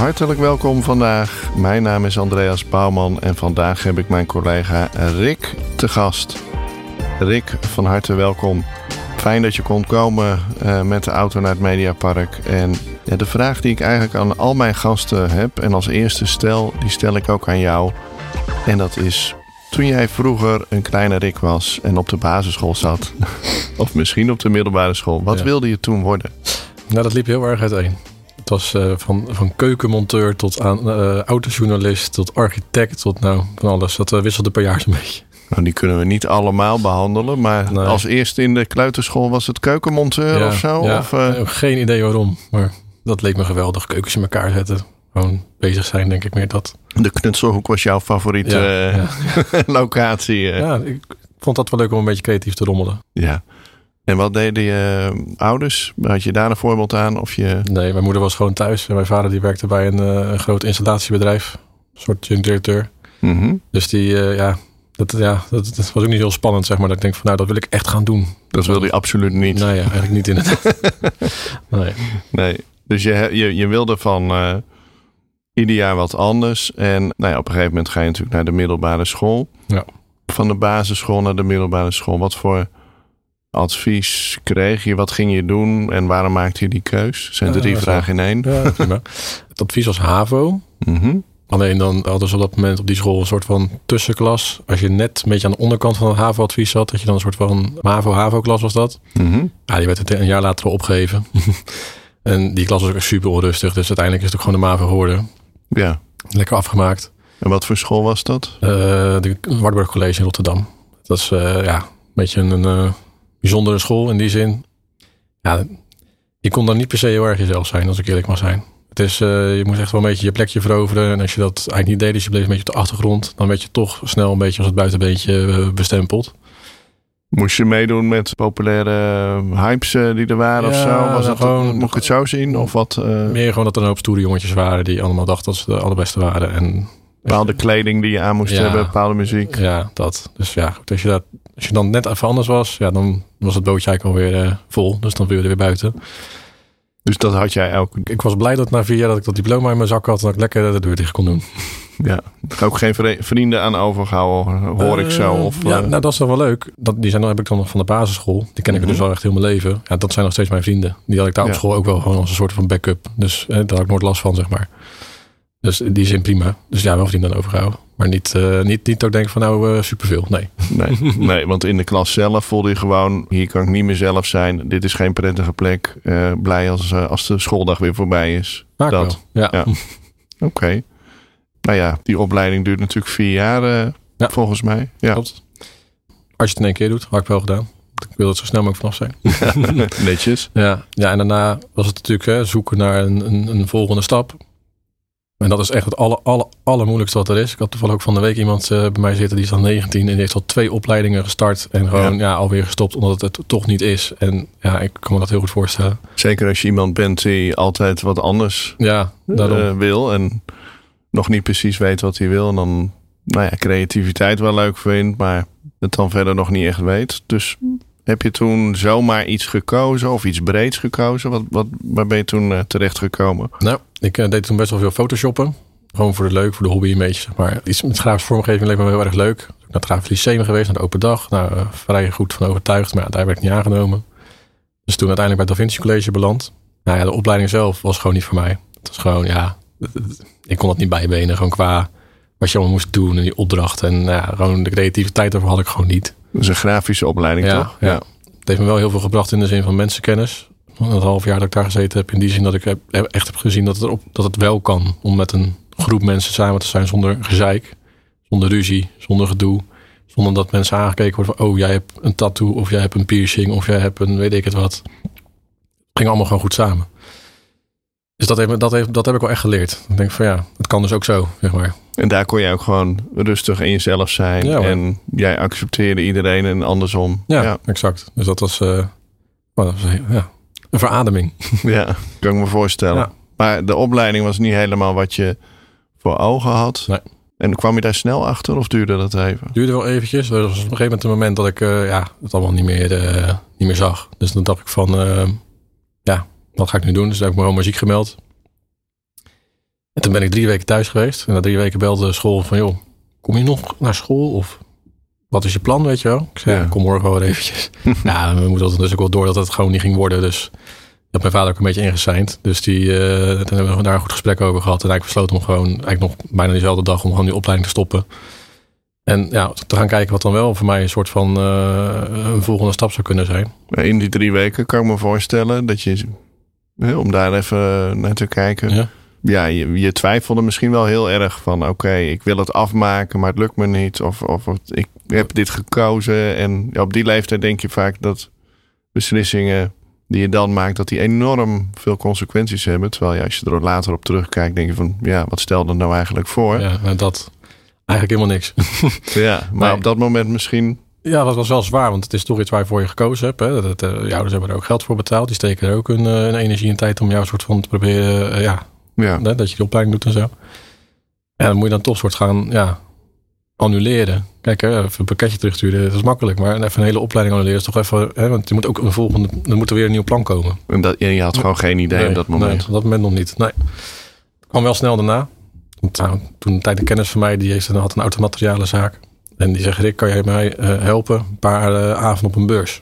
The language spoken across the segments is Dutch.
Hartelijk welkom vandaag. Mijn naam is Andreas Bouwman en vandaag heb ik mijn collega Rick te gast. Rick, van harte welkom. Fijn dat je kon komen uh, met de auto naar het Mediapark. En ja, de vraag die ik eigenlijk aan al mijn gasten heb en als eerste stel, die stel ik ook aan jou. En dat is, toen jij vroeger een kleine Rick was en op de basisschool zat, of misschien op de middelbare school, wat Ja. wilde je toen worden? Nou, dat liep heel erg uiteen. Was eh, van, van keukenmonteur tot aan eh, autojournalist, tot architect, tot nou van alles. Dat eh, wisselde per jaar zo'n beetje. Nou, die kunnen we niet allemaal behandelen, maar Nee. als eerste in de kleuterschool was het keukenmonteur Ja, of zo? ja, Of, geen idee waarom, maar dat leek me geweldig. Keukens in elkaar zetten. Gewoon bezig zijn, denk ik meer dat. de knutselhoek was jouw favoriete Ja, locatie. ja, ik vond dat wel leuk om een beetje creatief te rommelen. Ja. En wat deden je ouders? Had je daar een voorbeeld aan? Of je... Nee, mijn moeder was gewoon thuis en mijn vader die werkte bij een, eh, een groot installatiebedrijf. Een soort directeur. Mhm. Dus die, eh, ja, dat, ja dat, dat was ook niet heel spannend, zeg maar. Dat ik denk van, nou, dat wil ik echt gaan doen. Dat wilde je absoluut niet. Nee, ja, eigenlijk niet inderdaad. nee. Nee. Dus je, je, je wilde van eh, ieder jaar wat anders. En nou ja, op een gegeven moment ga je natuurlijk naar de middelbare school. Ja. Van de basisschool naar de middelbare school. Wat voor advies kreeg je? Wat ging je doen? En waarom maakte je die keus? Zijn drie vragen in één. Ja, prima. Het advies was HAVO. Mhm. Alleen dan hadden ze op dat moment op die school een soort van tussenklas. Als je net een beetje aan de onderkant van het HAVO-advies zat, dat je dan een soort van MAVO-HAVO-klas was dat. Mhm. Ja, die werd een jaar later opgegeven. en die klas was ook super onrustig. Dus uiteindelijk is het ook gewoon de MAVO geworden. Ja. Lekker afgemaakt. En wat voor school was dat? Eh, de Wartburg College in Rotterdam. Dat is eh, ja, een beetje een eh, bijzondere school in die zin. Ja, je kon dan niet per se heel erg jezelf zijn, als ik eerlijk mag zijn. Het is, eh, je moest echt wel een beetje je plekje veroveren. En als je dat eigenlijk niet deed, dus je bleef een beetje op de achtergrond, dan werd je toch snel een beetje als het buitenbeentje eh, bestempeld. Moest je meedoen met populaire eh, hypes die er waren of zo? Was het, gewoon- moet ik het zo zien? Of wat Meer gewoon dat er een hoop stoere jongetjes waren die allemaal dachten dat ze de allerbeste waren. En bepaalde kleding die je aan moest Ja. hebben, bepaalde muziek? Ja, dat. Dus ja, goed, als je, dat, als je dan net even anders was, ja, dan was het bootje eigenlijk alweer eh, vol. Dus dan wilde je weer buiten. Dus dat had jij ook. Ik was blij dat na vier jaar dat ik dat diploma in mijn zak had en dat ik lekker de deur dicht kon doen. Ja. Ook geen vri- vrienden aan overgehouden, hoor ik zo. Eh, Of, ja, eh, nou dat is dan wel leuk. Dat, die zijn, dan heb ik dan nog van de basisschool. Die ken ik Mhm. dus al echt heel mijn leven. Ja, dat zijn nog steeds mijn vrienden. Die had ik daar Ja. op school ook wel gewoon als een soort van backup. Dus eh, daar had ik nooit last van, zeg maar. Dus in die zin prima. Dus ja, wel vrienden aan overgehouden. Maar niet, eh, niet, niet dat ik denk van nou eh, superveel. Nee. nee, nee, want in de klas zelf voelde je gewoon... hier kan ik niet meer zelf zijn. Dit is geen prettige plek. Eh, blij als, als de schooldag weer voorbij is. Maak Dat. wel. Ja. Ja. Oké. Nou ja, die opleiding duurt natuurlijk vier jaar Ja. volgens mij. Ja, klopt. Als je het in één keer doet, had ik wel gedaan. Ik wil het zo snel mogelijk vanaf zijn. netjes. Ja, ja en daarna was het natuurlijk hè, zoeken naar een, een, een volgende stap. En dat is echt het aller, aller, allermoeilijkste wat er is. Ik had toevallig ook van de week iemand eh, bij mij zitten, die is dan 19 en die heeft al twee opleidingen gestart. En gewoon ja. alweer gestopt omdat het het toch niet is. En ja, ik kan me dat heel goed voorstellen. Zeker als je iemand bent die altijd wat anders Ja, eh, wil en nog niet precies weet wat hij wil. En dan nou ja, creativiteit wel leuk vindt, maar het dan verder nog niet echt weet. Dus heb je toen zomaar iets gekozen of iets breeds gekozen? Wat, wat, waar ben je toen eh, terecht gekomen? Nou, ik eh, deed toen best wel veel photoshoppen. Gewoon voor de leuk, voor de hobby een beetje, zeg maar. Iets met grafische vormgeving leek me heel erg leuk. Ik naar het Grafisch Lyceum geweest, naar de open dag. Nou, eh, vrij goed van overtuigd, maar ja, daar werd ik niet aangenomen. Dus toen uiteindelijk bij het Da Vinci College beland. Nou ja, de opleiding zelf was gewoon niet voor mij. Het was gewoon, ja, ik kon dat niet bijbenen. Gewoon qua wat je allemaal moest doen en die opdracht. En nou ja, gewoon de creativiteit daarvoor had ik gewoon niet. Is een grafische opleiding, Ja, toch? ja. Het heeft me wel heel veel gebracht in de zin van mensenkennis. Het half jaar dat ik daar gezeten heb. In die zin dat ik heb, echt heb gezien dat het, erop, dat het wel kan. Om met een groep mensen samen te zijn zonder gezeik. Zonder ruzie. Zonder gedoe. Zonder dat mensen aangekeken worden van... Oh, jij hebt een tattoo. Of jij hebt een piercing. Of jij hebt een weet ik het wat. Het ging allemaal gewoon goed samen. Dus dat, heeft, dat, heeft, dat heb ik wel echt geleerd. Ik denk van ja, het kan dus ook zo, zeg maar. En daar kon je ook gewoon rustig in jezelf zijn. Ja, en jij accepteerde iedereen en andersom. Ja, ja. exact. Dus dat was, eh, oh, dat was ja, een verademing. Ja, kan ik me voorstellen. Ja. Maar de opleiding was niet helemaal wat je voor ogen had. Nee. En kwam je daar snel achter of duurde dat even? duurde wel eventjes. Er was op een gegeven moment een moment dat ik eh, ja, het allemaal niet meer, eh, niet meer zag. Dus dan dacht ik van, eh, ja, wat ga ik nu doen? Dus toen heb ik me gewoon muziek gemeld. En toen ben ik drie weken thuis geweest. En na drie weken belde de school van, joh, kom je nog naar school? Of wat is je plan, weet je wel? Ik zei, Ja. kom morgen wel eventjes. ja, we moeten dus ook wel door dat het gewoon niet ging worden. Dus ik heb mijn vader ook een beetje ingeseind. Dus die, toen hebben we daar een goed gesprek over gehad. En eigenlijk besloten om gewoon, eigenlijk nog bijna diezelfde dag, om gewoon die opleiding te stoppen. En ja, te gaan kijken wat dan wel voor mij een soort van eh, een volgende stap zou kunnen zijn. In die drie weken kan ik me voorstellen dat je, om daar even naar te kijken. Ja. Ja, je, je twijfelde misschien wel heel erg van oké, ik wil het afmaken, maar het lukt me niet. Of, of ik heb dit gekozen. En ja, op die leeftijd denk je vaak dat beslissingen die je dan maakt, dat die enorm veel consequenties hebben. Terwijl je, als je er later op terugkijkt, denk je van ja, wat stelde nou eigenlijk voor? Ja, Ja, nou, dat eigenlijk helemaal niks. maar Nee. op dat moment misschien. Ja, dat was wel zwaar, want het is toch iets waar je gekozen hebt. Hè. Dat, eh, je ouders hebben er ook geld voor betaald. Die steken er ook hun, eh, energie en tijd om jou soort van te proberen, eh, ja, Ja, dat je die opleiding doet en zo. En dan moet je dan toch soort gaan, ja, annuleren. Kijk, hè, even een pakketje terugsturen, dat is makkelijk. Maar even een hele opleiding annuleren is toch even, hè, want je moet ook een volgende, er moet er weer een nieuw plan komen. en dat, je had gewoon geen idee op dat Nee, moment. op dat moment nog niet. Nee. Het kwam wel snel daarna. Want, nou, toen een tijd een kennis van mij, die heeft, had een automaterialenzaak. En die zegt, Rick, kan jij mij eh, helpen? Een paar eh, avonden op een beurs.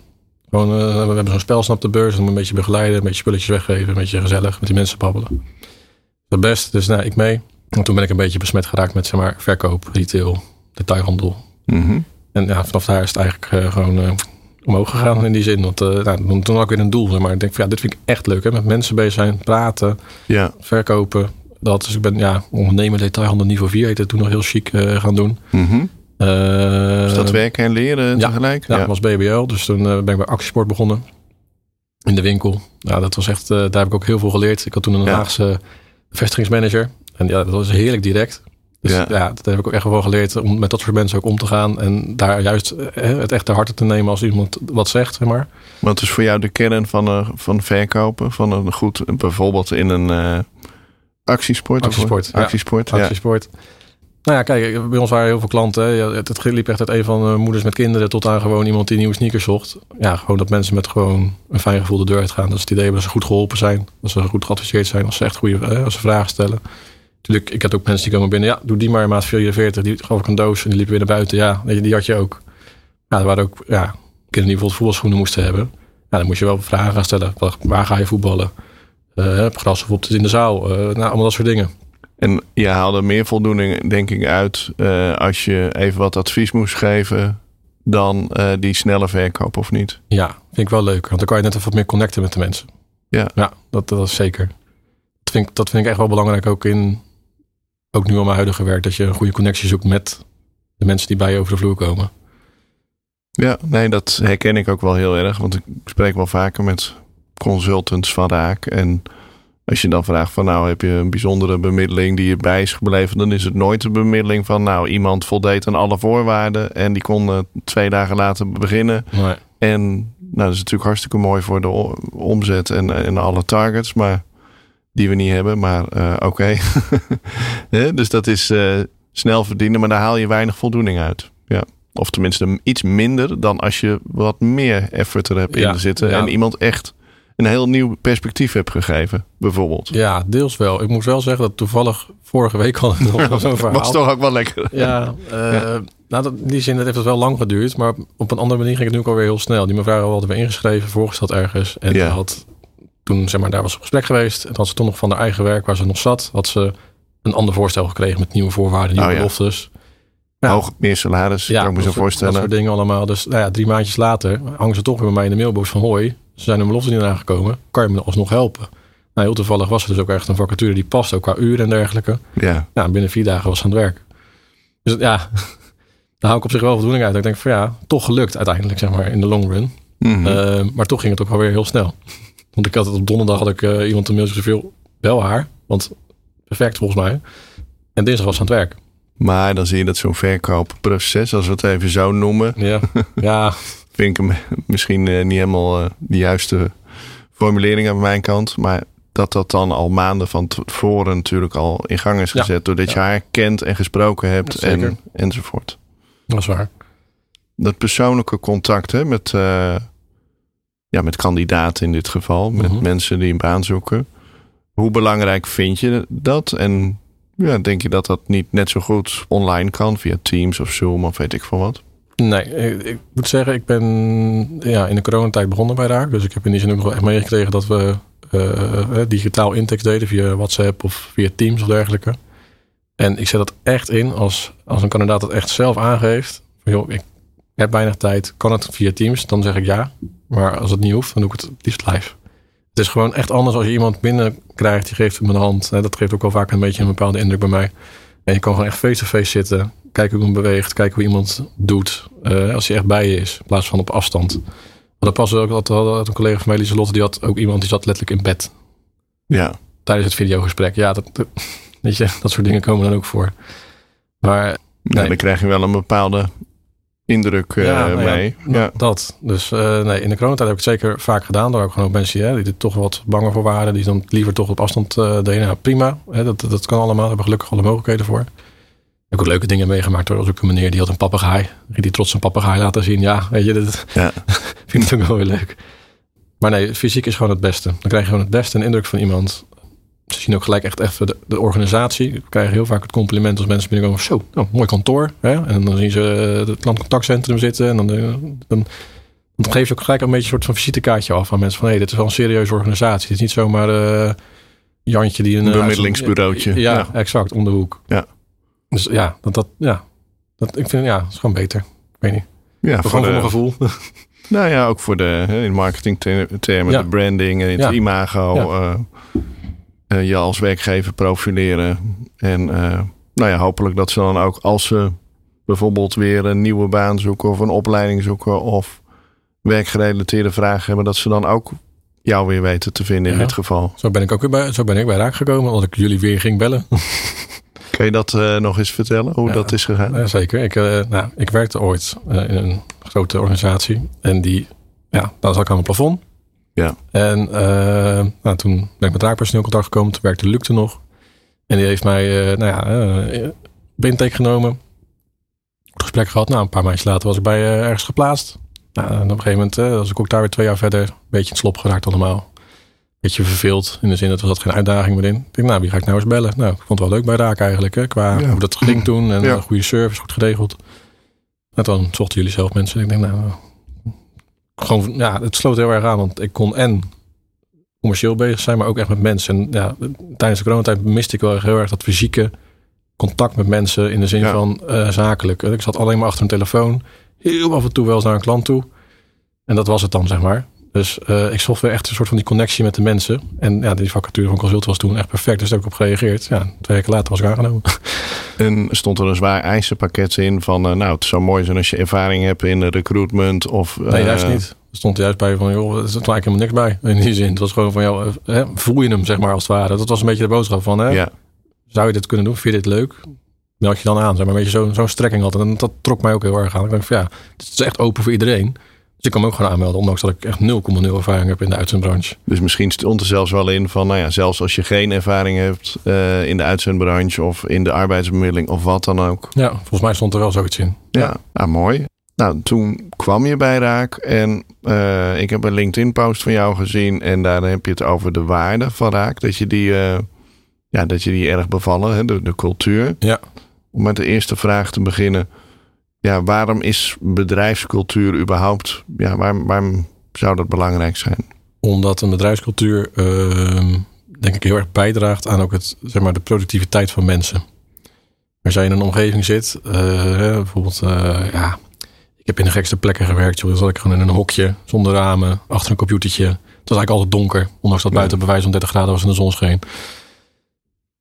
Gewoon, eh, we hebben zo'n spelsnap de beurs. En dan een beetje begeleiden, een beetje spulletjes weggeven. Een beetje gezellig met die mensen babbelen. Dat best. Dus nou, ik mee. En toen ben ik een beetje besmet geraakt met zeg maar, verkoop, retail, detailhandel. Mhm. En ja, vanaf daar is het eigenlijk eh, gewoon eh, omhoog gegaan in die zin. Want eh, nou, toen- had ik weer een doel. zeg Maar ik denk van ja, dit vind ik echt leuk. Hè? Met mensen bezig zijn, praten, Ja. verkopen. Dat. Dus ik ben ja, ondernemer detailhandel niveau 4 heette het toen nog heel chic gaan doen. Is dat werken en leren ja. tegelijk? Ja, dat was BBL. Dus toen ben ik bij Actiesport begonnen. In de winkel. Ja, dat was echt, daar heb ik ook heel veel geleerd. Ik had toen een Ja. Haagse vestigingsmanager. En ja, dat was heerlijk direct. Dus Ja. ja. dat heb ik ook echt wel geleerd om met dat soort mensen ook om te gaan. En daar juist eh, het echt ter harte te nemen als iemand wat zegt, zeg maar. Wat is voor jou de kern van, een van verkopen? Van een goed, bijvoorbeeld in een eh, actiesport? of- Actiesport. Actiesport, ja. Actiesport. Nou ja, kijk, bij ons waren heel veel klanten. Hè. Het, liep echt uit een van de moeders met kinderen tot aan gewoon iemand die nieuwe sneakers zocht. Ja, gewoon dat mensen met gewoon een fijn gevoel de deur uitgaan. Dat is het idee dat ze goed geholpen zijn. Dat ze goed geadviseerd zijn. Als ze echt goede als ze vragen stellen. Natuurlijk, ik had ook mensen die komen binnen. Ja, doe die maar maat 44. Die gaf ik een doos en die liepen weer naar buiten. Ja, die had je ook. Ja, er waren ook ja, kinderen die bijvoorbeeld voetbalschoenen moesten hebben. Ja, dan moest je wel vragen gaan stellen. Waar ga je voetballen? Heb gras of op in de zaal? Eh, nou, allemaal dat soort dingen. En je haalde meer voldoening, denk ik, uit eh, als je even wat advies moest geven dan eh, die snelle verkoop, of niet? Ja, vind ik wel leuk. Want dan kan je net even wat meer connecten met de mensen. Ja. Ja, dat, dat is zeker. Dat vind, ik, dat vind ik echt wel belangrijk ook in... Ook nu al mijn huidige werk. Dat je een goede connectie zoekt met de mensen die bij je over de vloer komen. Ja, nee, dat herken ik ook wel heel erg. Want ik spreek wel vaker met consultants van Raak. En als je dan vraagt van nou heb je een bijzondere bemiddeling die je bij is gebleven. Dan is het nooit een bemiddeling van nou iemand voldeed aan alle voorwaarden. En die kon eh, twee dagen later beginnen. Nee. En nou, dat is natuurlijk hartstikke mooi voor de omzet en, en alle targets. Maar die we niet hebben. Maar eh, oké. Dus dat is eh, snel verdienen. Maar daar haal je weinig voldoening uit. Ja. Of tenminste iets minder dan als je wat meer effort er hebt Ja, in zitten. ja. En iemand echt een heel nieuw perspectief hebt gegeven. Bijvoorbeeld. Ja, deels wel. Ik moet wel zeggen dat toevallig vorige week hadden we nog zo'n verhaal. Was toch ook wel lekker. Ja, eh, nou, dat, in die zin dat heeft het wel lang geduurd. Maar op een andere manier ging het nu ook alweer heel snel. Die mevrouw had weer ingeschreven, voorgesteld ergens. En Ja. had toen, zeg maar, daar was een gesprek geweest. En had ze toen nog van haar eigen werk, waar ze nog zat, had ze een ander voorstel gekregen met nieuwe voorwaarden, nieuwe Oh ja. beloftes. Ja. Hoog, meer salaris, Ja, kan ik me zo voorstellen. Dat soort dingen allemaal. Dus nou ja, drie maandjes later hangen ze toch weer bij mij in de mailbox van... hoi, ze zijn hun belofte niet aangekomen. Kan je me alsnog helpen? Nou, heel toevallig was er dus ook echt een vacature die past, ook qua uren en dergelijke. Ja, Nou, binnen vier dagen was ze aan het werk. Dus ja, daar hou ik op zich wel voldoening uit. Ik denk van ja, toch gelukt uiteindelijk, zeg maar, in de long run. Mhm. Eh, maar toch ging het ook alweer heel snel. Want ik had het op donderdag had ik eh, iemand een mailtje zoveel. bel haar. Want perfect volgens mij. En dinsdag was ze aan het werk. Maar dan zie je dat zo'n verkoopproces, als we het even zo noemen, Ja, ja vind ik hem misschien eh, niet helemaal eh, de juiste formulering aan mijn kant. Maar dat dat dan al maanden van tevoren natuurlijk al in gang is Ja. gezet. Doordat je haar kent en gesproken hebt Zeker. en, enzovoort. dat is waar. Dat persoonlijke contact hè, met, eh, ja, met kandidaten in dit geval. Met Mhm. mensen die een baan zoeken. Hoe belangrijk vind je dat? En ja, denk je dat dat niet net zo goed online kan via Teams of Zoom of weet ik veel wat? Nee, ik, moet zeggen, ik ben ja, in de coronatijd begonnen bij Raak. Dus ik heb in die zin ook wel echt meegekregen dat we eh, digitaal intakes deden via WhatsApp of via Teams of dergelijke. En ik zet dat echt in als, als een kandidaat het echt zelf aangeeft. Van, joh, ik heb weinig tijd, kan het via Teams? Dan zeg ik ja. Maar als het niet hoeft, dan doe ik het liefst live. Het is gewoon echt anders als je iemand binnenkrijgt, die geeft hem een hand. Dat geeft ook wel vaak een beetje een bepaalde indruk bij mij. En je kan gewoon echt face-to-face zitten. Kijken hoe iemand beweegt. Kijken hoe iemand doet. eh, als hij echt bij je is. In plaats van op afstand. Want dat pas ook dat had een collega van mij, Lieselotte, die had ook iemand die zat letterlijk in bed. Ja, Tijdens het videogesprek. Ja, dat, dat- weet je, dat soort dingen komen dan ook voor. Maar Nee. dan krijg je wel een bepaalde indruk eh, Ja, nou mee. nou, Ja. dat. Dus eh, nee, in de coronatijd heb ik het zeker vaak gedaan. Daar ook gewoon mensen hè, die er toch wat banger voor waren. Die dan liever toch op afstand eh deden. Nou, prima. Hè, dat, dat kan allemaal. Daar hebben we gelukkig alle mogelijkheden voor. Ik heb ook leuke dingen meegemaakt. hoor. Er was ook een meneer die had een papegaai. Die trots een papegaai laten zien. Ja, weet je, dat Ja. vind ik ook wel weer leuk. Maar nee, fysiek is gewoon het beste. Dan krijg je gewoon het beste een indruk van iemand. Ze zien ook gelijk echt even de, de organisatie. We krijgen heel vaak het compliment als mensen binnenkomen. Zo, nou, mooi kantoor. Hè? En dan zien ze eh, het klantcontactcentrum zitten. En dan, eh, dan, dan geef je ook gelijk een beetje een soort van visitekaartje af aan mensen. Van hé, hey, dit is wel een serieuze organisatie. Het is niet zomaar eh, Jantje die een... Een eh, bemiddelingsbureautje. Ja, Ja. exact, om de hoek. Ja. Dus ja, dat, dat, ja, dat, ik vind ja, het is gewoon beter. Ik weet niet. Ja, Gewoon voor mijn gevoel. nou ja, ook voor de in marketingtermen, Ja. de branding en het Ja. imago. Ja. eh, eh, je als werkgever profileren. En eh, nou ja, hopelijk dat ze dan ook als ze bijvoorbeeld weer een nieuwe baan zoeken of een opleiding zoeken of werkgerelateerde vragen hebben, dat ze dan ook jou weer weten te vinden in dit geval. Zo ben ik ook weer bij, zo ben ik bij Raak gekomen. Omdat ik jullie weer ging bellen. Kun je dat eh, nog eens vertellen, hoe Ja. dat is gegaan? Ja, zeker. Ik, eh, nou, ik werkte ooit eh, in een grote organisatie. En die, ja, daar zat ik aan het plafond. Ja. En nou, toen ben ik met raakpersoneel contact gekomen. Toen werkte Luc er nog. En die heeft mij, nou ja, eh intake genomen. Gesprek gehad. Nou, een paar maandjes later was ik bij ergens geplaatst. Nou, en op een gegeven moment was ik ook daar weer twee jaar verder. Een beetje in slop geraakt allemaal. Beetje verveeld. In de zin dat er zat geen uitdaging meer in. Ik denk, nou, wie ga ik nou eens bellen? Nou, ik vond het wel leuk bij Raak eigenlijk. Hè, qua Ja. hoe dat ging toen. En Ja. goede service, goed geregeld. En toen zochten jullie zelf mensen. Ik denk, nou, gewoon, ja, het sloot heel erg aan. Want ik kon en commercieel bezig zijn, maar ook echt met mensen. En ja, tijdens de coronatijd miste ik wel heel erg dat fysieke contact met mensen. In de zin Ja. van eh, zakelijk. Ik zat alleen maar achter een telefoon. Heel af en toe wel eens naar een klant toe. En dat was het dan, zeg maar. Dus eh, ik zocht weer echt een soort van die connectie met de mensen. En ja, die vacature van consult was toen echt perfect. Dus daar heb ik op gereageerd. Ja, twee weken later was ik aangenomen. En stond er een zwaar eisenpakket in van, eh, nou, het zou mooi zijn als je ervaring hebt in recruitment of... Nee, juist eh, niet. Er stond juist bij van, joh, er zit eigenlijk helemaal niks bij. In die zin. Het was gewoon van, jou, hè, voel je hem, zeg maar, als het ware. Dat was een beetje de boodschap van, hè, Ja, zou je dit kunnen doen? Vind je dit leuk? Meld je dan aan, zeg maar, een beetje zo- zo'n strekking altijd. En dat trok mij ook heel erg aan. Ik dacht van, ja, het is echt open voor iedereen. Dus ik kan me ook gewoon aanmelden, ondanks dat ik echt 0,0 ervaring heb in de uitzendbranche. dus misschien stond er zelfs wel in van, nou ja, zelfs als je geen ervaring hebt eh, in de uitzendbranche of in de arbeidsbemiddeling of wat dan ook. Ja, volgens mij stond er wel zoiets in. Ja, nou, mooi. Nou, toen kwam je bij Raak en eh, ik heb een LinkedIn-post van jou gezien en daar heb je het over de waarde van Raak. Dat je die, eh, ja, dat je die erg bevallen, hè, de, de cultuur. Ja. Om met de eerste vraag te beginnen. Ja, waarom is bedrijfscultuur überhaupt, ja, waarom, waarom zou dat belangrijk zijn? Omdat een bedrijfscultuur, ehm, denk ik, heel erg bijdraagt aan ook het, zeg maar, de productiviteit van mensen. Als jij in een omgeving zit, eh, bijvoorbeeld, eh, ja, ik heb in de gekste plekken gewerkt. Joh. Dan zat ik gewoon in een hokje, zonder ramen, achter een computertje. Het was eigenlijk altijd donker, ondanks dat Ja. buiten bewijs van 30 graden was en de zon scheen.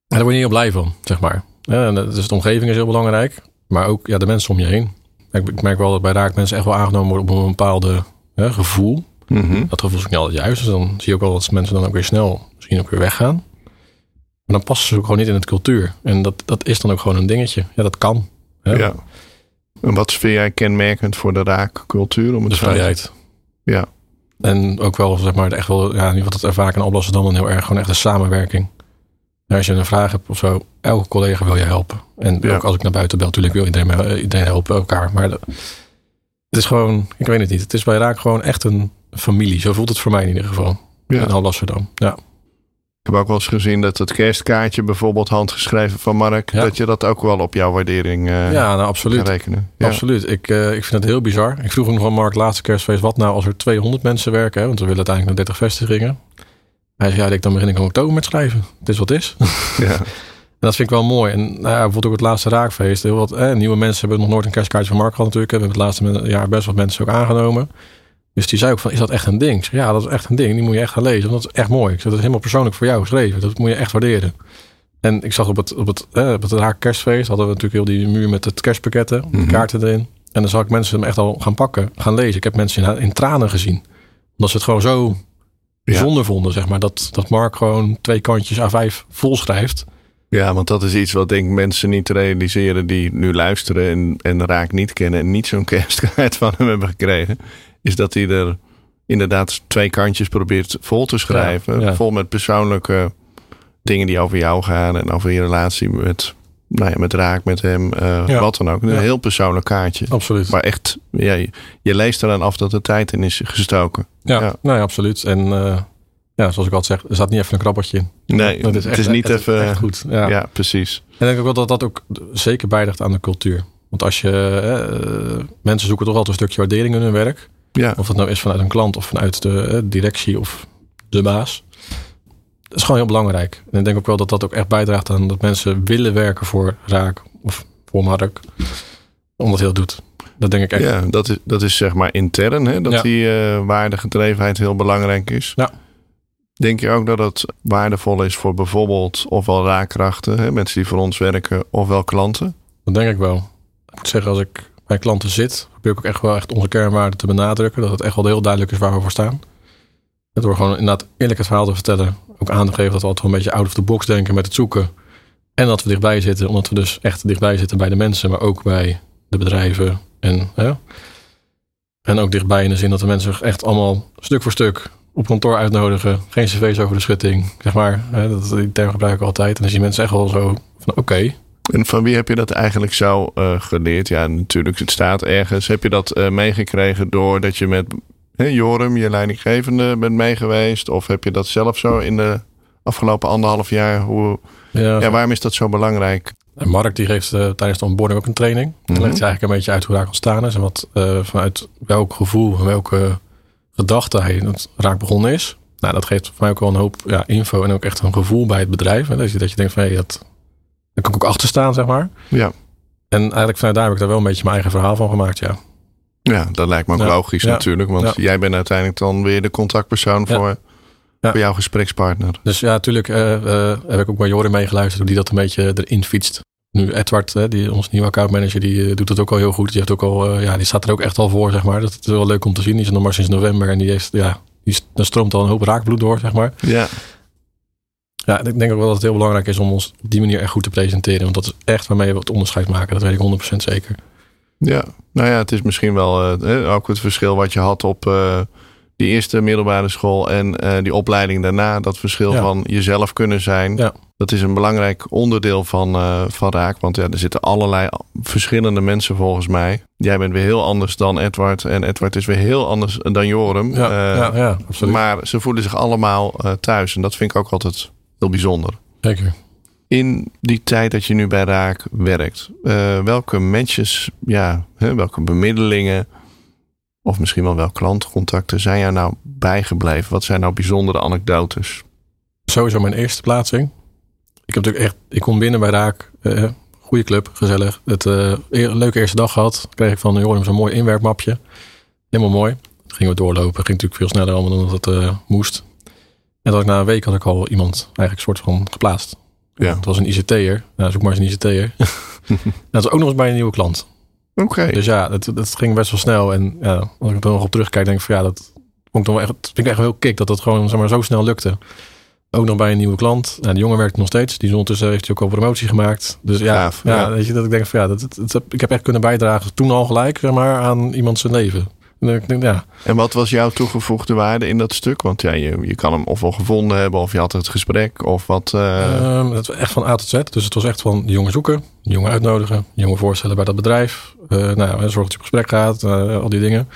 En daar word je niet heel blij van, zeg maar. Ja, dus de omgeving is heel belangrijk, maar ook ja, de mensen om je heen. Ik, ik merk wel dat bij Raak mensen echt wel aangenomen worden op een bepaalde hè, gevoel. Mhm. Dat gevoel is ook niet altijd juist. Dus dan zie je ook wel dat mensen dan ook weer snel misschien ook weer weggaan. Maar dan passen ze ook gewoon niet in het cultuur. En dat, dat is dan ook gewoon een dingetje. Ja, dat kan. Hè? Ja. En wat vind jij kenmerkend voor de raakcultuur? Om het De te- vrijheid. Ja. En ook wel, zeg maar, echt wel, ja, in ieder geval dat ervaar ik en oplossen dan, heel erg gewoon echt een samenwerking. En als je een vraag hebt of zo, elke collega wil je helpen. En Ja. ook als ik naar buiten bel, natuurlijk wil iedereen, me- eh, iedereen helpen elkaar. Maar de- het is gewoon, ik weet het niet. Het is bij Raak gewoon echt een familie. Zo voelt het voor mij in ieder geval. Ja. En Alblasserdam. Ja. Ik heb ook wel eens gezien dat het kerstkaartje bijvoorbeeld handgeschreven van Mark, Ja. dat je dat ook wel op jouw waardering eh ja, nou kan absoluut. rekenen. Ja. Absoluut. Ik, eh, ik vind het heel bizar. Ik vroeg nog aan Mark laatste kerstfeest, wat nou als er 200 mensen werken? Hè? Want we willen uiteindelijk naar 30 vestigingen. Hij zei, ja, ik dan begin ik in oktober met schrijven. Het is wat het is. Ja. En dat vind ik wel mooi. En nou ja, bijvoorbeeld ook het laatste raakfeest. Heel wat eh, nieuwe mensen hebben nog nooit een kerstkaartje van Mark gehad natuurlijk. We hebben het laatste jaar best wat mensen ook aangenomen. Dus die zei ook van, is dat echt een ding? Ik ja, dat is echt een ding. Die moet je echt gaan lezen. Want dat is echt mooi. Ik zeg, dat is helemaal persoonlijk voor jou geschreven. Dat moet je echt waarderen. En ik zag op het, op het, eh, op het raak kerstfeest hadden we natuurlijk heel die muur met het kerstpakketten. de Mhm. kaarten erin. En dan zag ik mensen hem echt al gaan pakken, gaan lezen. Ik heb mensen in, in tranen gezien. Omdat ze het gewoon zo Ja. bijzonder vonden, zeg maar. Dat, dat Mark gewoon twee kantjes A5 vol schrijft. ja, want dat is iets wat denk ik mensen niet realiseren die nu luisteren en, en Raak niet kennen en niet zo'n kerstkaart van hem hebben gekregen. Is dat hij er inderdaad twee kantjes probeert vol te schrijven. Ja, ja. Vol met persoonlijke dingen die over jou gaan en over je relatie met, nou ja, met Raak, met hem, eh, Ja. wat dan ook. Een Ja. heel persoonlijk kaartje. Absoluut. Maar echt, ja, je, je leest eraan af dat er tijd in is gestoken. Ja, Ja. Nou absoluut. En eh, ja, zoals ik altijd zeg, er staat niet even een krabbertje in. Nee, Dat het echt- is niet even... echt goed. Ja. precies. En ik denk ook wel dat dat ook zeker bijdraagt aan de cultuur. Want als je... eh, mensen zoeken toch altijd een stukje waardering in hun werk. Ja, Of dat nou is vanuit een klant of vanuit de directie of de baas. Dat is gewoon heel belangrijk. En ik denk ook wel dat dat ook echt bijdraagt aan dat mensen willen werken voor Raak of voor Mark. Omdat hij dat doet. Dat denk ik echt. ja dat, is, dat is zeg maar intern, hè, dat Ja. die eh waardegedrevenheid heel belangrijk is. Ja. Denk je ook dat het waardevol is voor bijvoorbeeld ofwel raakkrachten, hè, mensen die voor ons werken, ofwel klanten? Dat denk ik wel. Ik moet zeggen, als ik bij klanten zit, probeer ik ook echt wel echt onze kernwaarden te benadrukken. Dat het echt wel heel duidelijk is waar we voor staan. Het door gewoon inderdaad eerlijk het verhaal te vertellen. Ook aan te geven dat we altijd wel een beetje out of the box denken met het zoeken. En dat we dichtbij zitten, omdat we dus echt dichtbij zitten bij de mensen, maar ook bij de bedrijven. En, en ook dichtbij in de zin dat de mensen echt allemaal stuk voor stuk op kantoor uitnodigen. Geen cv's over de schutting, zeg maar. Hè? Dat, die term gebruik ik altijd. En dan zien mensen echt wel zo van oké, En van wie heb je dat eigenlijk zo eh, geleerd? Ja, natuurlijk, het staat ergens. Heb je dat eh, meegekregen doordat je met hè, Joram, je leidinggevende, bent meegeweest? Of heb je dat zelf zo in de afgelopen anderhalf jaar? Hoe, ja, ja, waarom is dat zo belangrijk? En Mark die geeft eh, tijdens de onboarding ook een training. Dan Mhm. legt hij eigenlijk een beetje uit hoe raak ontstaan is. En wat eh, vanuit welk gevoel en welke gedachte hij het raak begonnen is. Nou, dat geeft voor mij ook wel een hoop ja, info en ook echt een gevoel bij het bedrijf. Hè. Dat, je, dat je denkt van, hé, dat, daar kan ik ook achter staan, zeg maar. Ja. En eigenlijk vanuit daar heb ik daar wel een beetje mijn eigen verhaal van gemaakt, ja. Ja, dat lijkt me ook Ja, logisch ja, natuurlijk. Want ja. jij bent uiteindelijk dan weer de contactpersoon voor, voor jouw gesprekspartner. Dus ja, natuurlijk eh, eh, heb ik ook bij Jorin meegeluisterd hoe die dat een beetje erin fietst. Nu Edward, hè, die, ons nieuwe accountmanager, die eh, doet het ook al heel goed. Die, heeft ook al, ja, die staat er ook echt al voor, zeg maar. Dat is wel leuk om te zien. Die is er nog maar sinds november en die heeft, ja, die, stroomt al een hoop raakbloed door, zeg maar. Ja, Ja, ik denk ook wel dat het heel belangrijk is om ons op die manier echt goed te presenteren. Want dat is echt waarmee we het onderscheid maken. Dat weet ik 100% zeker. Ja. Nou ja, het is misschien wel eh, hè, ook het verschil wat je had op eh, die eerste middelbare school en eh, die opleiding daarna. Dat verschil Ja. van jezelf kunnen zijn. Ja. Dat is een belangrijk onderdeel van, eh, van Raak. Want ja, er zitten allerlei verschillende mensen volgens mij. Jij bent weer heel anders dan Edward. En Edward is weer heel anders dan Joram. Ja, Eh, ja, absoluut. Maar ze voelen zich allemaal eh, thuis. En dat vind ik ook altijd heel bijzonder. zeker. In die tijd dat je nu bij Raak werkt, eh, welke matches, ja, welke bemiddelingen, of misschien wel wel klantcontacten zijn jou nou bijgebleven? Wat zijn nou bijzondere anekdotes? Sowieso mijn eerste plaatsing. Ik heb natuurlijk echt, ik kom binnen bij Raak. eh goede club, gezellig. Het eh, eer- leuke eerste dag gehad. Kreeg ik van Jorim zo'n mooi inwerkmapje. Helemaal mooi. Gingen we doorlopen. Ging natuurlijk veel sneller allemaal dan dat het moest. En dat ik na een week had ik al iemand eigenlijk soort van geplaatst. Ja. Het was een ICT'er. Nou, zoek maar eens een ICT'er. dat was ook nog eens bij een nieuwe klant. Oké, Dus ja, het, het ging best wel snel. En ja, als ik er nog op terugkijk, denk ik van ja, dat vond ik dan wel echt, vind ik echt wel heel kick dat dat gewoon zeg maar, zo snel lukte. Ook nog bij een nieuwe klant. Nou, de jongen werkt nog steeds. Die is ondertussen heeft hij ook al promotie gemaakt. Dus ja, ja, ja. weet je dat ik denk van ja, dat, dat, dat- ik heb echt kunnen bijdragen toen al gelijk, zeg maar, aan iemand zijn leven. Denk, ja, En wat was jouw toegevoegde waarde in dat stuk? Want ja, je, je kan hem ofwel gevonden hebben of je had het gesprek of wat. eh, Ehm, het was echt van A tot Z. Dus het was echt van jongen zoeken, jongen uitnodigen, jongen voorstellen bij dat bedrijf. Eh nou, ja, zorgen dat je op gesprek gaat, eh, al die dingen.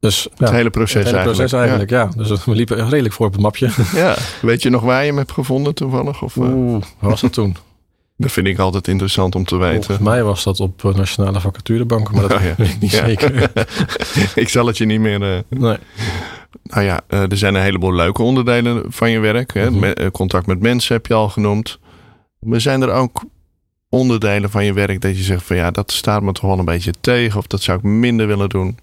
Dus ja, het hele proces het hele eigenlijk. proces eigenlijk, ja. Dus we liepen redelijk voor op het mapje. Ja. Weet je nog waar je hem hebt gevonden toevallig? Of, eh, Oeh, wat was dat toen? Dat vind ik altijd interessant om te weten. Volgens mij was dat op eh, Nationale Vacaturebank, maar dat Oh, ja. weet ik niet Ja. zeker. ik zal het je niet meer. eh, Nee. Nou ja, eh, er zijn een heleboel leuke onderdelen van je werk. Hè? Mhm. Contact met mensen heb je al genoemd. Maar zijn er ook onderdelen van je werk dat je zegt van ja, dat staat me toch wel een beetje tegen of dat zou ik minder willen doen?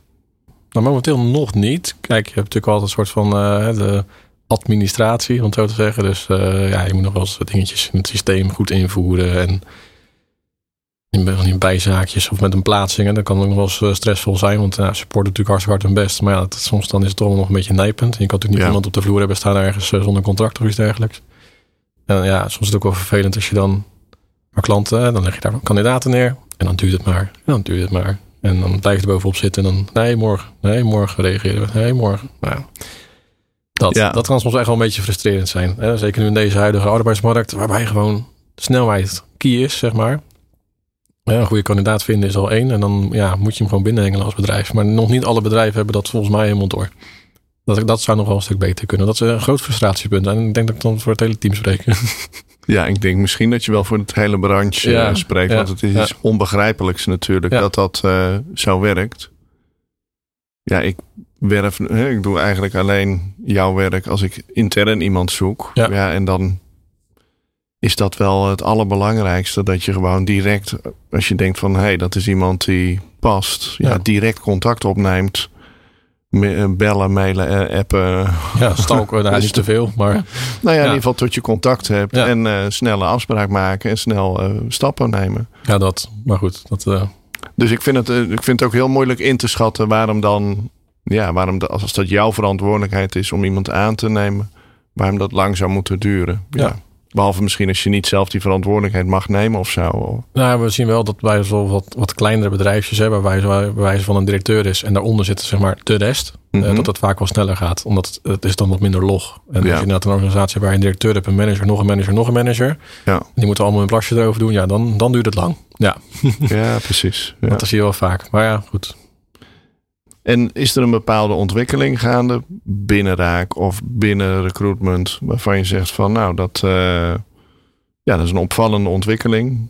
Nou, momenteel nog niet. Kijk, je hebt natuurlijk altijd een soort van de administratie, om het zo te zeggen. Dus eh, ja, je moet nog wel eens dingetjes in het systeem goed invoeren. En in, bijzaakjes of met een plaatsing. Dat kan ook nog wel eens eh, stressvol zijn. Want ja, support doet natuurlijk hartstikke hard hun best. Maar ja, dat, soms dan is het toch nog een beetje nijpend. En je kan natuurlijk niet Ja. iemand op de vloer hebben staan ergens eh, zonder contract of iets dergelijks. En ja, soms is het ook wel vervelend als je dan maar klanten, dan leg je daar kandidaten neer. En dan duurt het maar. En dan duurt het maar. En dan blijf je er bovenop zitten. En dan, nee, morgen. Nee, morgen reageren we. Nee, morgen. Nou ja. Dat, Ja. dat kan soms echt wel een beetje frustrerend zijn. Hè? Zeker nu in deze huidige arbeidsmarkt. Waarbij gewoon snelheid key is, zeg maar. Ja, een goede kandidaat vinden is al één. En dan ja, moet je hem gewoon binnenhengelen als bedrijf. Maar nog niet alle bedrijven hebben dat volgens mij helemaal door. Dat, dat zou nog wel een stuk beter kunnen. Dat is een groot frustratiepunt. En ik denk dat ik dan voor het hele team spreek. Ja, ik denk misschien dat je wel voor het hele branche Ja, eh, spreekt. ja, want het is iets onbegrijpelijks natuurlijk dat dat eh, zo werkt. Ja, ik werf, hè, ik doe eigenlijk alleen jouw werk als ik intern iemand zoek. Ja. en dan is dat wel het allerbelangrijkste. Dat je gewoon direct, als je denkt van hé, hey, dat is iemand die past, ja. Ja. direct contact opneemt. Me- eh, Bellen, mailen, eh, appen. ja, stalken, nou, Dus niet te veel. Maar Nou ja, in ieder geval tot je contact hebt. Ja. En eh snelle afspraak maken en snel stappen nemen. ja, dat. Maar goed, dat, Dus ik vind, het, ik vind het ook heel moeilijk in te schatten waarom dan, ja, waarom als dat jouw verantwoordelijkheid is om iemand aan te nemen, waarom dat lang zou moeten duren. Ja. Ja. Behalve misschien als je niet zelf die verantwoordelijkheid mag nemen of zo. Nou, we zien wel dat bij zo wat, wat kleinere bedrijfjes hebben, waar bij wijze van een directeur is en daaronder zit zeg maar de rest, eh, Mhm. dat het vaak wel sneller gaat, omdat het, het is dan wat minder log. En als Ja. je inderdaad een organisatie hebt waar je een directeur hebt, een manager, nog een manager, nog een manager, Ja, die moeten allemaal een plasje erover doen, ja, dan, dan duurt het lang. Ja, ja precies. Ja. dat zie je wel vaak. Maar ja, goed. En is er een bepaalde ontwikkeling gaande binnen Raak of binnen recruitment, waarvan je zegt van nou, dat, eh, ja, dat is een opvallende ontwikkeling.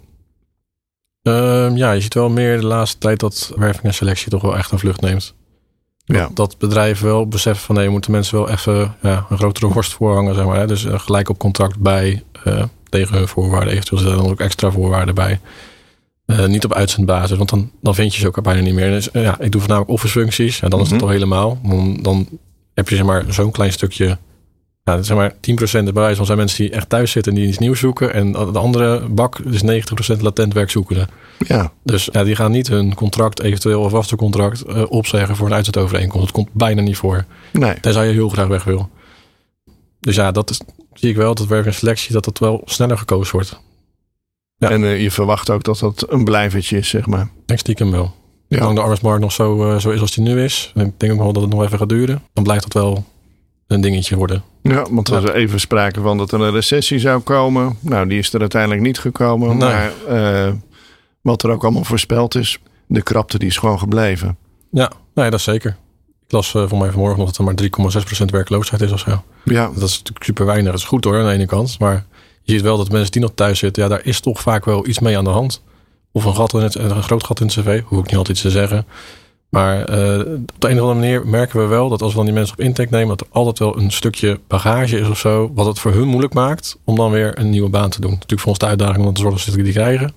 Ehm, ja, je ziet wel meer de laatste tijd dat werving en selectie toch wel echt een vlucht neemt. Ja. Dat bedrijven wel beseffen van nee, je moet de mensen wel even ja, een grotere worst voorhangen, zeg maar. Hè? Dus eh, gelijk op contract bij, eh, tegen hun voorwaarden. Eventueel zitten er dan ook extra voorwaarden bij. Eh, niet op uitzendbasis, want dan, dan vind je ze ook bijna niet meer. Dus eh, ja, ik doe voornamelijk office functies en dan is het Mhm. al helemaal. Dan, dan heb je zeg maar zo'n klein stukje. Zeg maar 10% de bewijs van zijn mensen die echt thuis zitten en die iets nieuws zoeken. En de andere bak is 90% latent werkzoekenden. Ja, Dus ja, die gaan niet hun contract, eventueel een vaste contract, eh, opzeggen voor een uitzetovereenkomst. Dat komt bijna niet voor. nee. Tenzij je heel graag weg wil. Dus ja, dat is, zie ik wel, dat werk en selectie, dat dat wel sneller gekozen wordt. Ja. En eh, je verwacht ook dat dat een blijvertje is, zeg maar. Ik denk stiekem wel. Ja. Zolang de arbeidsmarkt nog zo, eh, zo is als die nu is, en ik denk ook wel dat het nog even gaat duren, dan blijft dat wel een dingetje worden. Ja, want er was even sprake van dat er een recessie zou komen. Nou, die is er uiteindelijk niet gekomen. Nee. Maar eh, wat er ook allemaal voorspeld is, de krapte die is gewoon gebleven. Ja, nee, dat is zeker. Ik las voor mij vanmorgen nog dat er maar 3,6% werkloosheid is of zo. Ja, Dat is natuurlijk super weinig. Dat is goed hoor, aan de ene kant. Maar je ziet wel dat mensen die nog thuis zitten, ja, daar is toch vaak wel iets mee aan de hand. Of een, gat in het, een groot gat in het cv, hoef ik niet altijd te zeggen. Maar eh, op de een of andere manier merken we wel dat als we dan die mensen op intake nemen, dat er altijd wel een stukje bagage is of zo, wat het voor hun moeilijk maakt om dan weer een nieuwe baan te doen. Natuurlijk voor ons de uitdaging om te zorgen dat ze die krijgen.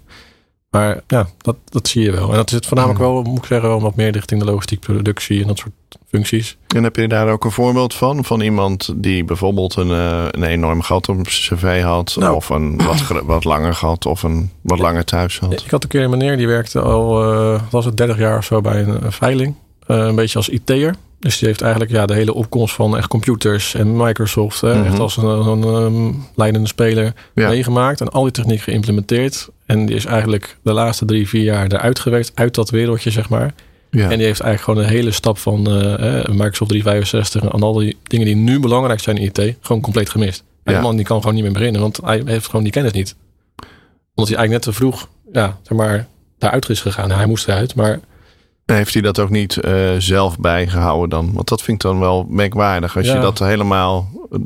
Maar ja, dat, dat zie je wel. En dat zit voornamelijk wel, moet ik zeggen, wel wat meer richting de logistiek productie en dat soort functies. en heb je daar ook een voorbeeld van? Van iemand die bijvoorbeeld een, eh, een enorm gat op zijn cv had. Nou. Of een wat, wat langer gat. Of een wat langer thuis had. Ik had een keer een meneer die werkte al, eh, was het 30 jaar of zo bij een, een veiling. Eh, een beetje als IT'er. Dus die heeft eigenlijk ja, de hele opkomst van echt computers en Microsoft. Hè, Mhm. Echt als een, een, een leidende speler Ja. meegemaakt. En al die techniek geïmplementeerd. En die is eigenlijk de laatste drie, vier jaar eruit gewerkt. Uit dat wereldje, zeg maar. Ja. En die heeft eigenlijk gewoon de hele stap van eh, Microsoft 365 en al die dingen die nu belangrijk zijn in IT, gewoon compleet gemist. En Ja. Man die kan gewoon niet meer beginnen, want hij heeft gewoon die kennis niet. Omdat hij eigenlijk net te vroeg, ja, zeg maar, daaruit is gegaan. Hij moest eruit, maar Heeft hij dat ook niet eh, zelf bijgehouden dan? Want dat vind ik dan wel merkwaardig. Als je dat helemaal eh,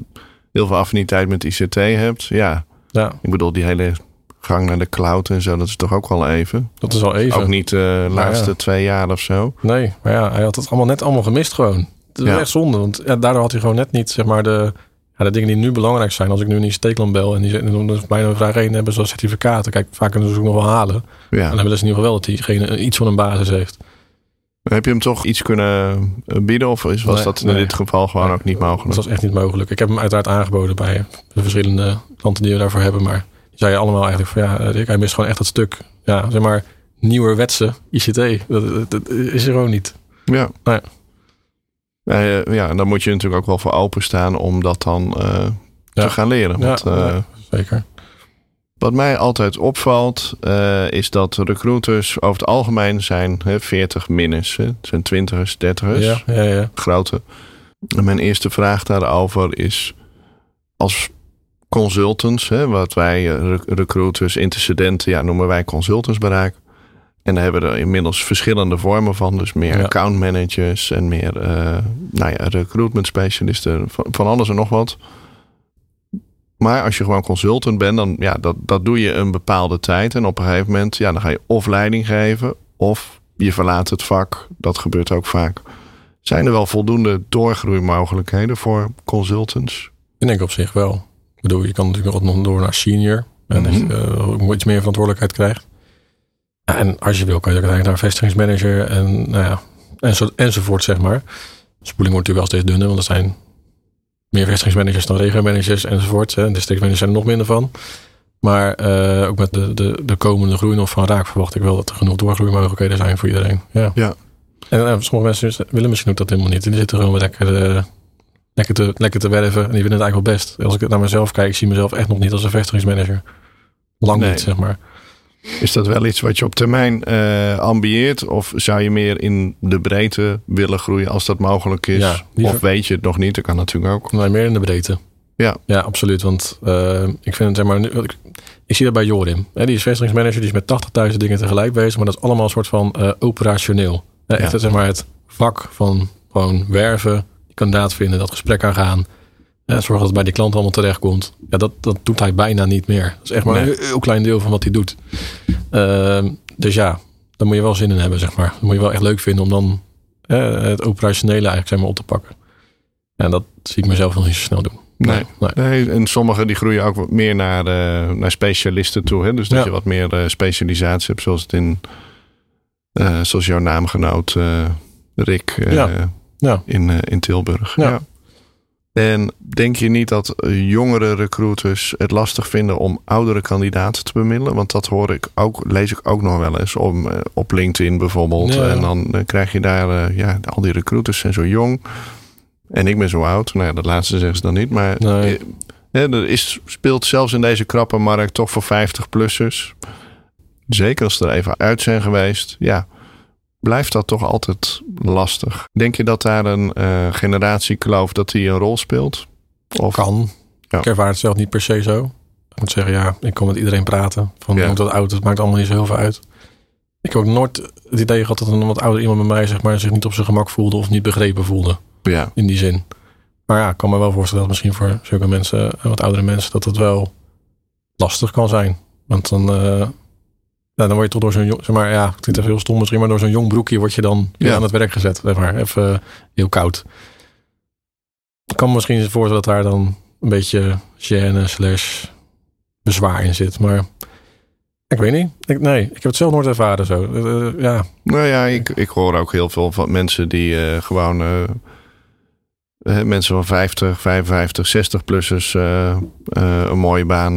heel veel affiniteit met ICT hebt. Ja, ja, ik bedoel die hele gang naar de cloud en zo. Dat is toch ook wel even. dat is al even. Ook niet eh, de laatste ja. twee jaar of zo. Nee, maar ja, hij had het allemaal net allemaal gemist gewoon. Het is echt zonde, want ja, daardoor had hij gewoon net niet, zeg maar, de, ja, de dingen die nu belangrijk zijn. Als ik nu in Steekland bel en die zeggen, dan bijna vraag 1 hebben ze al certificaten. Kijk, vaak kunnen ze ook nog wel halen. Ja. En dan willen ze in ieder geval wel dat diegene iets van een basis heeft. Heb je hem toch iets kunnen eh, bieden? Of is, was Nee, dat in nee. dit geval gewoon ook niet mogelijk? Dat was echt niet mogelijk. Ik heb hem uiteraard aangeboden bij de verschillende klanten die we daarvoor hebben. Maar die zeiden allemaal eigenlijk van ja, Rick, hij mist gewoon echt dat stuk. Ja, zeg maar, nieuwerwetse ICT. Dat, dat, dat is er gewoon niet. Ja. Nee. Eh, ja, en dan moet je natuurlijk ook wel voor openstaan om dat dan eh, Ja. te gaan leren. Ja, Want, eh, ja, zeker. Wat mij altijd opvalt, eh, is dat recruiters over het algemeen zijn hè, 40 minners. Hè. Het zijn 20ers, 30ers, Ja, ja, ja. grote. En mijn eerste vraag daarover is, als consultants, hè, wat wij eh, rec- recruiters, intercedenten, ja, noemen wij consultantsbereik. En daar hebben we er inmiddels verschillende vormen van. Dus meer Ja. account managers en meer eh, nou ja, recruitment specialisten, van, van alles en nog wat. Maar als je gewoon consultant bent, dan ja, dat, dat doe je een bepaalde tijd. En op een gegeven moment, ja, dan ga je of leiding geven, of je verlaat het vak. Dat gebeurt ook vaak. Zijn er wel voldoende doorgroeimogelijkheden voor consultants? Ik denk op zich wel. Ik bedoel, je kan natuurlijk nog nog door naar senior. En dat je Mhm. eh, iets meer verantwoordelijkheid krijgt. En als je wil, kan je ook eigenlijk naar vestigingsmanager en nou ja, enzo, enzovoort, zeg maar. Spoeling wordt natuurlijk wel steeds dunner, want er zijn meer vestigingsmanagers dan regio-managers enzovoort. Hè. En districtmanagers zijn er nog minder van. Maar eh, ook met de, de, de komende groei nog van Raak verwacht ik wel dat er genoeg doorgroeimogelijkheden zijn voor iedereen. Ja. Ja. En eh, sommige mensen willen misschien ook dat helemaal niet. En die zitten gewoon lekker, eh, lekker, te, lekker te werven. En die vinden het eigenlijk wel best. Als ik naar mezelf kijk, ik zie mezelf echt nog niet als een vestigingsmanager. Lang Nee. niet, zeg maar. Is dat wel iets wat je op termijn eh ambieert? Of zou je meer in de breedte willen groeien als dat mogelijk is? Ja, of weet je het nog niet? Dat kan natuurlijk ook. Nee, meer in de breedte. Ja. Ja, absoluut. Want eh, ik vind het, zeg maar, ik, ik zie dat bij Jorim. Hè, die is vestigingsmanager, die is met 80.000 dingen tegelijk bezig. Maar dat is allemaal een soort van eh, operationeel. Hè, echt, Ja. zeg maar, het vak van gewoon werven, kandidaat vinden, dat gesprek aangaan. Uh, zorgen dat het bij die klant allemaal terechtkomt. Ja, dat, dat doet hij bijna niet meer. Dat is echt maar Nee. een heel klein deel van wat hij doet. Ehm, dus ja, daar moet je wel zin in hebben, zeg maar. Dat moet je wel echt leuk vinden om dan eh, het operationele eigenlijk zeg maar, op te pakken. En dat zie ik mezelf nog niet zo snel doen. Nee. nee. Nee, en sommigen die groeien ook wat meer naar, eh, naar specialisten toe. Hè? Dus dat Ja. je wat meer eh, specialisatie hebt, zoals het in, eh, zoals jouw naamgenoot eh, Rick eh, Ja. Ja. In, eh, in Tilburg. Ja. En denk je niet dat jongere recruiters het lastig vinden om oudere kandidaten te bemiddelen? Want dat hoor ik ook, lees ik ook nog wel eens om, eh, op LinkedIn bijvoorbeeld. Ja. En dan eh, krijg je daar, eh, ja, al die recruiters zijn zo jong. En ik ben zo oud. Nou ja, dat laatste zeggen ze dan niet. Maar Nee. er is, speelt zelfs in deze krappe markt toch voor 50-plussers. Zeker als ze er even uit zijn geweest. Ja, blijft dat toch altijd lastig. Denk je dat daar een eh generatiekloof dat die een rol speelt? Of Kan. Ja. Ik ervaar het zelf niet per se zo. Ik moet zeggen, ja, ik kan met iedereen praten. Van Ja. tot oud, het maakt allemaal niet zo heel veel uit. Ik heb ook nooit het idee gehad dat een wat ouder iemand bij mij zeg maar, zich niet op zijn gemak voelde of niet begrepen voelde. Ja, In die zin. Maar ja, ik kan me wel voorstellen dat misschien voor zulke mensen, eh, wat oudere mensen, dat het wel lastig kan zijn. Want dan, eh, ja, dan word je toch door zo'n jong, zeg maar, ja, het klinkt even heel stom misschien, maar door zo'n jong broekje word je dan Ja. aan het werk gezet. Zeg maar, even eh, heel koud. Ik kan misschien voorstellen dat daar dan een beetje gêne slash bezwaar in zit. Maar ik weet niet. Ik, nee, ik heb het zelf nooit ervaren zo. Eh, eh, ja, nou ja, ik, ik hoor ook heel veel van mensen die eh, gewoon... mensen van 50, 55, 60-plussers eh, eh, een mooie baan...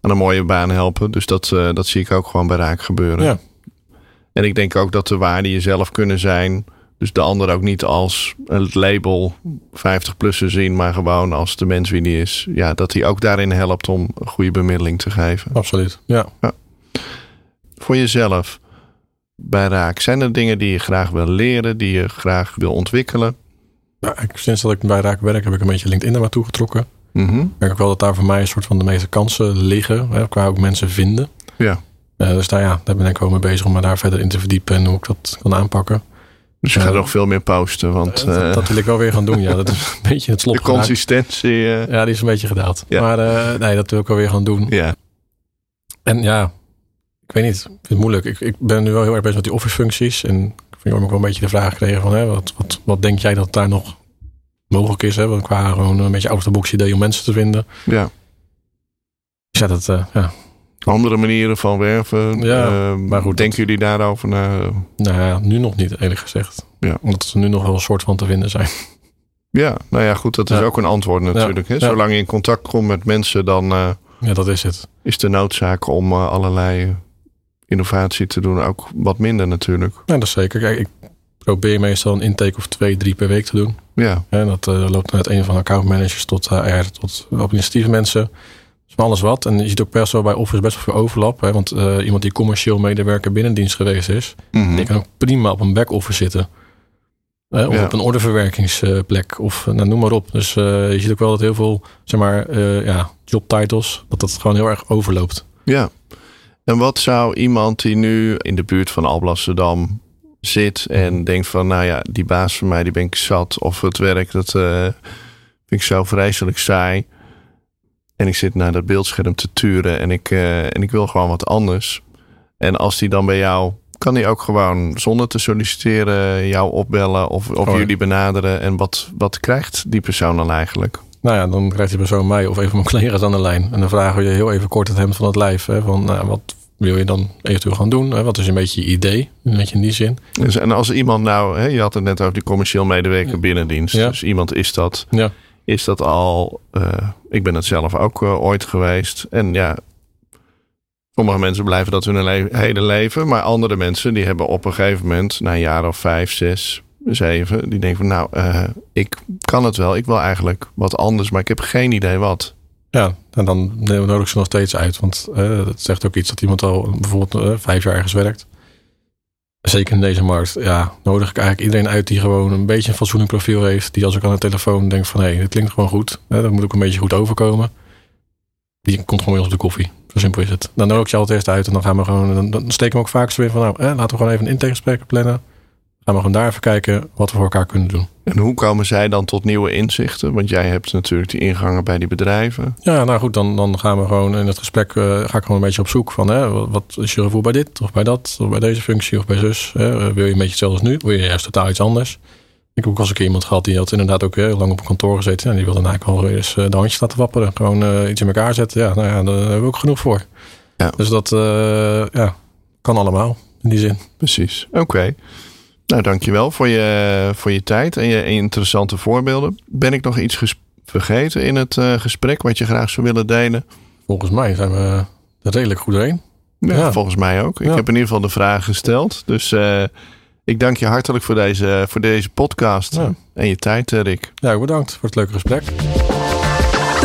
aan een mooie baan helpen. Dus dat, eh, dat zie ik ook gewoon bij Raak gebeuren. Ja. En ik denk ook dat de waarden jezelf kunnen zijn Dus de ander ook niet als het label 50-plusser zien, maar gewoon als de mens wie die is. Ja, dat hij ook daarin helpt om een goede bemiddeling te geven. Absoluut, ja. ja. Voor jezelf bij Raak, zijn er dingen die je graag wil leren, die je graag wil ontwikkelen? Nou, sinds dat ik bij Raak werk, heb ik een beetje LinkedIn naar me toe getrokken. Mm -hmm. Ik merk ook wel dat daar voor mij een soort van de meeste kansen liggen, hè, qua ook mensen vinden. Ja. Uh, dus daar, ja, daar ben ik ook mee bezig om me daar verder in te verdiepen en hoe ik dat kan aanpakken. Dus je gaat nog veel meer posten. Want, uh, dat, dat, wil ik wel weer gaan doen. Ja, dat is een beetje het slot. De consistentie. Uh... Ja, die is een beetje gedaald. Ja. Maar uh, nee, dat wil ik wel weer gaan doen. Ja. En ja, ik weet niet. Ik vind het moeilijk. Ik, ik ben nu wel heel erg bezig met die office functies. En ik vind ook wel een beetje de vraag gekregen van... Hè, wat, wat, wat denk jij dat daar nog mogelijk is? Hè? Want qua gewoon een beetje out of the box idee om mensen te vinden. Ja. Dus ja, dat... ja, andere manieren van werven. Ja, uh, maar goed. Denken jullie daarover na? Nou ja, nu nog niet, eerlijk gezegd. Ja. Omdat ze nu nog wel een soort van te vinden zijn. Ja, nou ja, goed, dat is Ja. ook een antwoord natuurlijk. Hè? Zolang je in contact komt met mensen, dan uh, Ja, dat is het. is de noodzaak om uh, allerlei innovatie te doen ook wat minder natuurlijk. Ja, dat is zeker. Kijk, ik probeer meestal een intake of twee, drie per week te doen. Ja, En dat eh, loopt uit een van accountmanagers tot HR, tot administratieve mensen. Dus van alles wat. En je ziet ook best wel bij Office best wel veel overlap. Hè? Want eh, iemand die commercieel medewerker binnendienst geweest is, Mhm. die kan ook prima op een back-office zitten. Eh, of Ja. op een orderverwerkingsplek. Of eh, nou, noem maar op. Dus eh, je ziet ook wel dat heel veel, zeg maar, eh, ja, jobtitles, dat dat gewoon heel erg overloopt. ja. En wat zou iemand die nu in de buurt van Alblasserdam zit en denkt van, nou ja, die baas van mij, die ben ik zat. Of het werk, dat eh, vind ik zo vreselijk saai. En ik zit naar dat beeldscherm te turen en ik, eh, en ik wil gewoon wat anders. En als die dan bij jou, kan die ook gewoon zonder te solliciteren jou opbellen of, of Oh jullie benaderen. En wat, wat krijgt die persoon dan eigenlijk? Nou ja, dan krijgt die persoon mij of een van mijn collega's aan de lijn. En dan vragen we je heel even kort het hemd van het lijf. Hè, van nou, wat wil je dan eventueel gaan doen? Hè? Wat is een beetje je idee? Een beetje in die zin. Dus, en als iemand nou, hè, je had het net over die commercieel medewerker binnendienst. Ja. Dus iemand is dat. Ja. Is dat al, eh, ik ben het zelf ook eh, ooit geweest. En ja, sommige mensen blijven dat hun le- hele leven. Maar andere mensen die hebben op een gegeven moment, na een jaar of vijf, zes, zeven, die denken van nou, eh, ik kan het wel. Ik wil eigenlijk wat anders, maar ik heb geen idee wat. Ja, en dan nodig ze nog steeds uit. Want eh, dat zegt ook iets dat iemand al bijvoorbeeld eh, vijf jaar ergens werkt. Zeker in deze markt. Ja, nodig ik eigenlijk iedereen uit die gewoon een beetje een fatsoenlijk profiel heeft. Die als ik aan de telefoon denk van hé, hey, dit klinkt gewoon goed. Hè, dat moet ook een beetje goed overkomen. Die komt gewoon ons op de koffie. Zo simpel is het. Dan nodig ze altijd eerst uit en dan gaan we gewoon. Dan, steken we ook vaak zo in van nou, laten we gewoon even een intakegesprek plannen. Gaan we gewoon daar even kijken wat we voor elkaar kunnen doen. En hoe komen zij dan tot nieuwe inzichten? Want jij hebt natuurlijk die ingangen bij die bedrijven. Ja, nou goed, dan, dan gaan we gewoon in het gesprek eh, ga ik gewoon een beetje op zoek van hè, wat- is je gevoel bij dit of bij dat of bij deze functie of bij zus. Hè? Eh, Wil je een beetje hetzelfde als nu? Wil je juist totaal iets anders? Ik heb ook eens een keer iemand gehad die had inderdaad ook heel lang op een kantoor gezeten. En die wilde eigenlijk wel weer eens eh, de handjes laten wapperen. Gewoon iets in elkaar zetten. Ja, nou ja, daar hebben we ook genoeg voor. Ja. Dus dat ja, kan allemaal in die zin. Precies. Oké. Nou, dankjewel voor je, voor je tijd en je interessante voorbeelden. Ben ik nog iets vergeten in het eh, gesprek wat je graag zou willen delen? Volgens mij zijn we er redelijk goed doorheen. Ja, Ja. volgens mij ook. Ik Ja. heb in ieder geval de vraag gesteld. Dus eh, ik dank je hartelijk voor deze, voor deze podcast en je tijd, eh, Rick. Ja, bedankt voor het leuke gesprek.